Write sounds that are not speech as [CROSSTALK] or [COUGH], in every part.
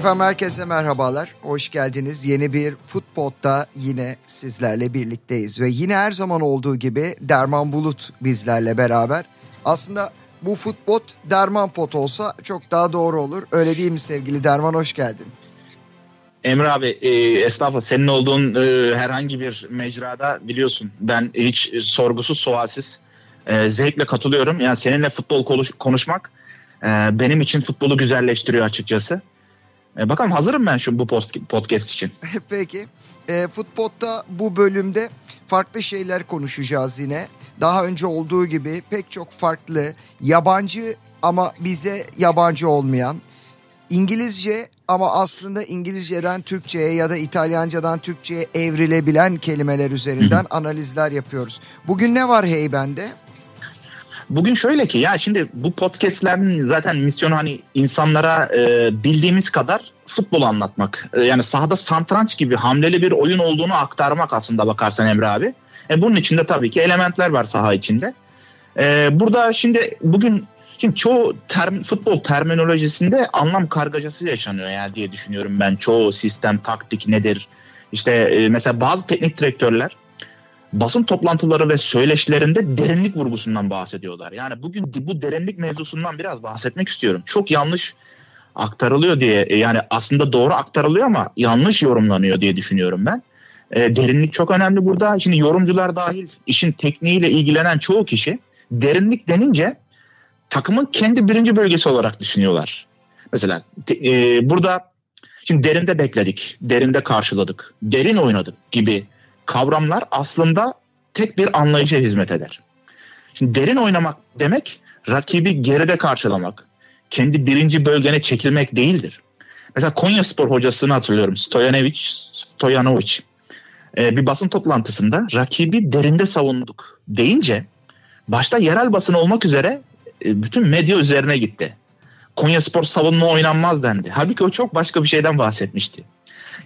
Efendim herkese merhabalar. Hoş geldiniz. Yeni bir Futbol'da yine sizlerle birlikteyiz. Ve yine her zaman olduğu gibi Derman Bulut bizlerle beraber. Aslında bu futbol Derman Pot olsa çok daha doğru olur. Öyle değil mi sevgili Derman hoş geldin. Emre abi e, estağfurullah senin olduğun e, herhangi bir mecrada biliyorsun ben hiç sorgusuz sualsiz e, zevkle katılıyorum. Yani seninle futbol konuş, konuşmak e, benim için futbolu güzelleştiriyor açıkçası. E, bakalım hazırım ben şu bu post, podcast için. [LAUGHS] Peki. E, futbolda bu bölümde farklı şeyler konuşacağız yine. Daha önce olduğu gibi pek çok farklı yabancı ama bize yabancı olmayan İngilizce ama aslında İngilizceden Türkçe'ye ya da İtalyancadan Türkçe'ye evrilebilen kelimeler üzerinden analizler yapıyoruz. Bugün ne var Heyben'de? Bugün şöyle ki ya şimdi bu podcastlerin zaten misyonu hani insanlara e, bildiğimiz kadar futbol anlatmak. E, yani sahada santranç gibi hamleli bir oyun olduğunu aktarmak aslında bakarsan Emre abi. E, bunun içinde tabii ki elementler var saha içinde. E, burada şimdi bugün Şimdi çoğu term, futbol terminolojisinde anlam kargacası yaşanıyor yani diye düşünüyorum ben. Çoğu sistem, taktik nedir? İşte e, mesela bazı teknik direktörler basın toplantıları ve söyleşilerinde derinlik vurgusundan bahsediyorlar. Yani bugün bu derinlik mevzusundan biraz bahsetmek istiyorum. Çok yanlış aktarılıyor diye e, yani aslında doğru aktarılıyor ama yanlış yorumlanıyor diye düşünüyorum ben. E, derinlik çok önemli burada. Şimdi yorumcular dahil işin tekniğiyle ilgilenen çoğu kişi derinlik denince takımın kendi birinci bölgesi olarak düşünüyorlar. Mesela e, burada şimdi derinde bekledik, derinde karşıladık, derin oynadık gibi kavramlar aslında tek bir anlayışa hizmet eder. Şimdi derin oynamak demek rakibi geride karşılamak, kendi birinci bölgene çekilmek değildir. Mesela Konya Spor hocasını hatırlıyorum. Stojanovic, Stojanovic. Ee, bir basın toplantısında rakibi derinde savunduk deyince başta yerel basın olmak üzere e, bütün medya üzerine gitti. Konya Spor savunma oynanmaz dendi. Halbuki o çok başka bir şeyden bahsetmişti.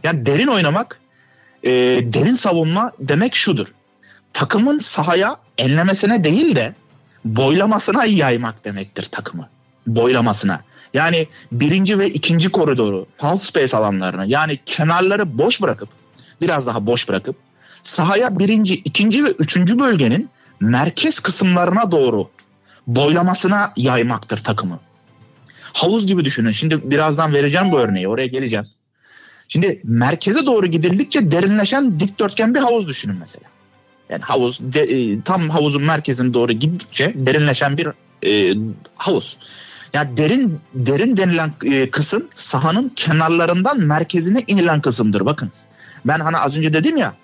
Yani derin oynamak e, derin savunma demek şudur. Takımın sahaya enlemesine değil de boylamasına yaymak demektir takımı. Boylamasına. Yani birinci ve ikinci koridoru, half space alanlarını yani kenarları boş bırakıp biraz daha boş bırakıp sahaya birinci, ikinci ve üçüncü bölgenin merkez kısımlarına doğru boylamasına yaymaktır takımı. Havuz gibi düşünün. Şimdi birazdan vereceğim bu örneği. Oraya geleceğim. Şimdi merkeze doğru gidildikçe derinleşen dikdörtgen bir havuz düşünün mesela. Yani havuz de, e, tam havuzun merkezine doğru gittikçe derinleşen bir e, havuz. Yani derin derin denilen e, kısım sahanın kenarlarından merkezine inilen kısımdır. Bakınız. Ben hani az önce dedim ya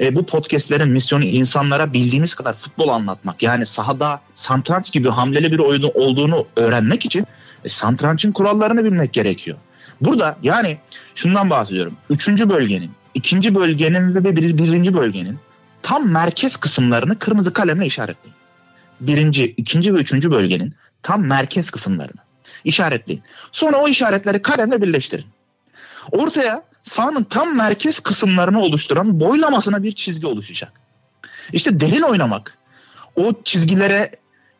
e, bu podcastlerin misyonu insanlara bildiğimiz kadar futbol anlatmak. Yani sahada santranç gibi hamleli bir oyunu olduğunu öğrenmek için e, santrançın kurallarını bilmek gerekiyor. Burada yani şundan bahsediyorum. Üçüncü bölgenin, ikinci bölgenin ve bir, birinci bölgenin tam merkez kısımlarını kırmızı kalemle işaretleyin. Birinci, ikinci ve üçüncü bölgenin tam merkez kısımlarını işaretleyin. Sonra o işaretleri kalemle birleştirin. Ortaya sahanın tam merkez kısımlarını oluşturan boylamasına bir çizgi oluşacak. İşte derin oynamak o çizgilere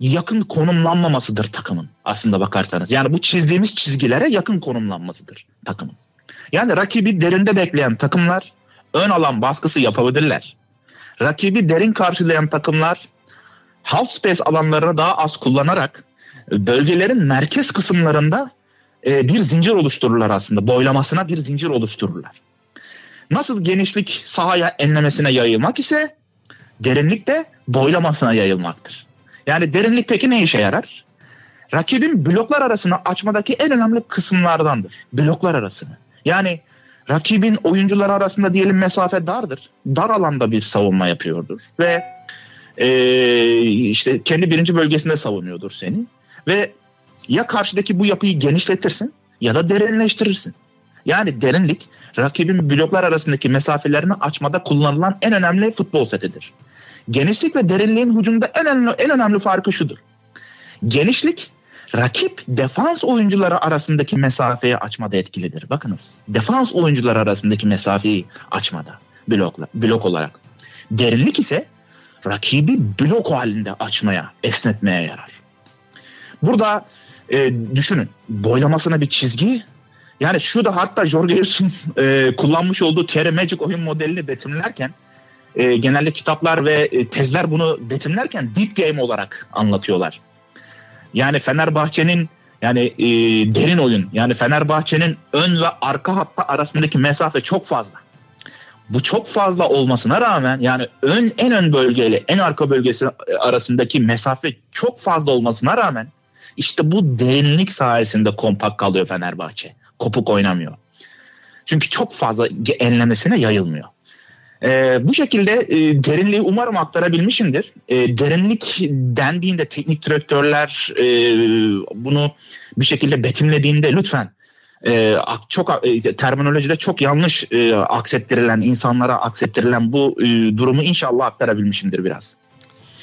yakın konumlanmamasıdır takımın aslında bakarsanız. Yani bu çizdiğimiz çizgilere yakın konumlanmasıdır takımın. Yani rakibi derinde bekleyen takımlar ön alan baskısı yapabilirler. Rakibi derin karşılayan takımlar half space alanlarını daha az kullanarak bölgelerin merkez kısımlarında e, bir zincir oluştururlar aslında. Boylamasına bir zincir oluştururlar. Nasıl genişlik sahaya enlemesine yayılmak ise derinlik de boylamasına yayılmaktır. Yani derinlik peki ne işe yarar? Rakibin bloklar arasını açmadaki en önemli kısımlardandır. Bloklar arasını. Yani rakibin oyuncular arasında diyelim mesafe dardır. Dar alanda bir savunma yapıyordur ve e, işte kendi birinci bölgesinde savunuyordur seni ve ya karşıdaki bu yapıyı genişletirsin ya da derinleştirirsin. Yani derinlik rakibin bloklar arasındaki mesafelerini açmada kullanılan en önemli futbol setidir. Genişlik ve derinliğin hücumda en önemli, en önemli farkı şudur. Genişlik rakip defans oyuncuları arasındaki mesafeyi açmada etkilidir. Bakınız defans oyuncuları arasındaki mesafeyi açmada blokla, blok olarak. Derinlik ise rakibi blok halinde açmaya, esnetmeye yarar. Burada e, düşünün boylamasına bir çizgi Yani şu da hatta Jorge Jesus'un e, kullanmış olduğu Terry Magic oyun modelini betimlerken e, genelde kitaplar ve e, tezler bunu betimlerken deep game olarak anlatıyorlar. Yani Fenerbahçe'nin yani e, derin oyun yani Fenerbahçe'nin ön ve arka hatta arasındaki mesafe çok fazla. Bu çok fazla olmasına rağmen yani ön en ön bölgeyle en arka bölgesi arasındaki mesafe çok fazla olmasına rağmen işte bu derinlik sayesinde kompakt kalıyor Fenerbahçe. Kopuk oynamıyor. Çünkü çok fazla enlemesine yayılmıyor. Ee, bu şekilde e, derinliği umarım aktarabilmişimdir. E, derinlik dendiğinde teknik direktörler e, bunu bir şekilde betimlediğinde lütfen e, çok e, terminolojide çok yanlış e, aksettirilen insanlara aksettirilen bu e, durumu inşallah aktarabilmişimdir biraz.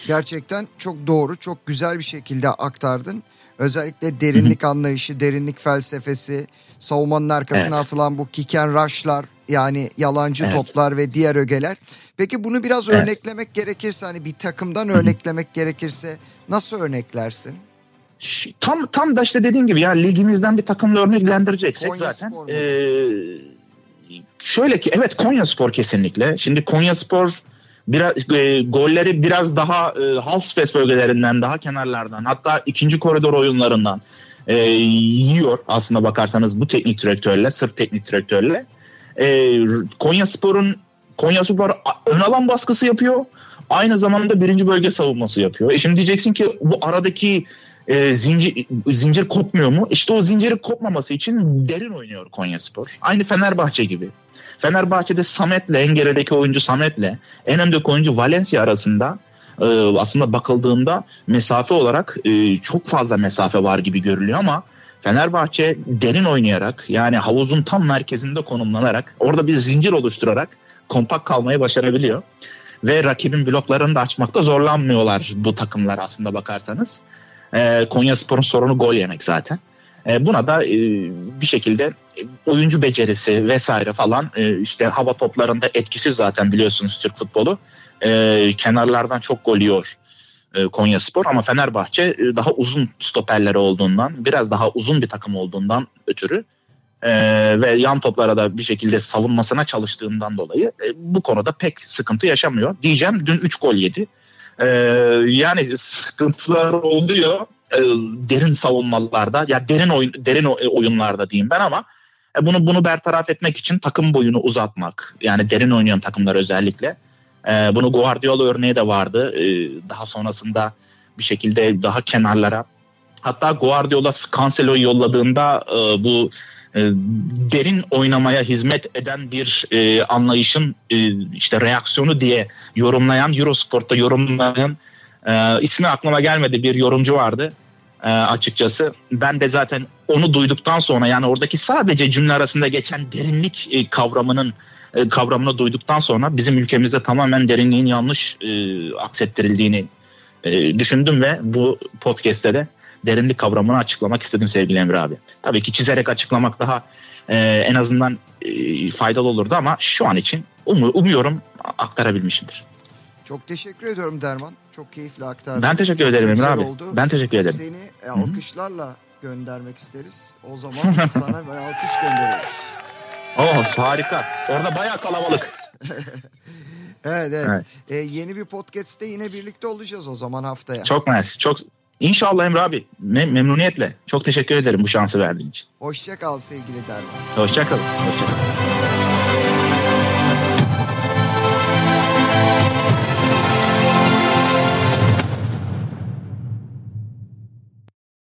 Gerçekten çok doğru, çok güzel bir şekilde aktardın. Özellikle derinlik anlayışı, derinlik felsefesi, savunmanın arkasına evet. atılan bu kick and rush'lar yani yalancı evet. toplar ve diğer ögeler. Peki bunu biraz evet. örneklemek gerekirse hani bir takımdan örneklemek gerekirse nasıl örneklersin? Tam tam da işte dediğim gibi ya ligimizden bir takımla örneklendireceksek Konya zaten. Ee, şöyle ki evet Konya Spor kesinlikle. Şimdi Konya Spor biraz e, golleri biraz daha e, half space bölgelerinden daha kenarlardan hatta ikinci koridor oyunlarından e, yiyor aslında bakarsanız bu teknik direktörle sırf teknik direktörle e, Konya Spor'un Konya Spor ön alan baskısı yapıyor aynı zamanda birinci bölge savunması yapıyor. E şimdi diyeceksin ki bu aradaki e, zincir, zincir kopmuyor mu? İşte o zinciri kopmaması için derin oynuyor Konya Spor. Aynı Fenerbahçe gibi. Fenerbahçe'de Samet'le en gerideki oyuncu Samet'le en öndeki oyuncu Valencia arasında e, aslında bakıldığında mesafe olarak e, çok fazla mesafe var gibi görülüyor ama Fenerbahçe derin oynayarak yani havuzun tam merkezinde konumlanarak orada bir zincir oluşturarak kompakt kalmayı başarabiliyor. Ve rakibin bloklarını da açmakta zorlanmıyorlar bu takımlar aslında bakarsanız. E, Konya Spor'un sorunu gol yemek zaten. E, buna da e, bir şekilde oyuncu becerisi vesaire falan e, işte hava toplarında etkisiz zaten biliyorsunuz Türk futbolu. E, kenarlardan çok gol yiyor e, Konya Spor ama Fenerbahçe e, daha uzun stoperleri olduğundan biraz daha uzun bir takım olduğundan ötürü e, ve yan toplara da bir şekilde savunmasına çalıştığından dolayı bu konuda pek sıkıntı yaşamıyor. Diyeceğim dün 3 gol yedi. Yani sıkıntılar oluyor derin savunmalarda ya derin oyun derin oyunlarda diyeyim ben ama bunu bunu bertaraf etmek için takım boyunu uzatmak yani derin oynayan takımlar özellikle e, bunu Guardiola örneği de vardı. E, daha sonrasında bir şekilde daha kenarlara. Hatta Guardiola Cancelo'yu yolladığında e, bu e, derin oynamaya hizmet eden bir e, anlayışın e, işte reaksiyonu diye yorumlayan Eurosport'ta yorumlayan e, ismi aklıma gelmedi. Bir yorumcu vardı e, açıkçası. Ben de zaten onu duyduktan sonra yani oradaki sadece cümle arasında geçen derinlik e, kavramının e, kavramını duyduktan sonra bizim ülkemizde tamamen derinliğin yanlış e, aksettirildiğini e, düşündüm ve bu podcast'te de derinlik kavramını açıklamak istedim sevgili Emre abi. Tabii ki çizerek açıklamak daha e, en azından e, faydalı olurdu ama şu an için um, umuyorum aktarabilmişimdir. Çok teşekkür ediyorum Derman. Çok keyifli aktardın. Ben teşekkür ederim Emre abi. Oldu. Ben teşekkür ederim. Seni e, alkışlarla göndermek isteriz. O zaman sana [LAUGHS] bir alkış gönderiyoruz. Oh harika. Orada bayağı kalabalık. [LAUGHS] evet evet. evet. Ee, yeni bir podcast'te yine birlikte olacağız o zaman haftaya. Çok nice. Çok İnşallah Emre abi. Mem- memnuniyetle. Çok teşekkür ederim bu şansı verdiğin için. Hoşça kal sevgili Derman. Hoşça kalın. Hoşça kalın.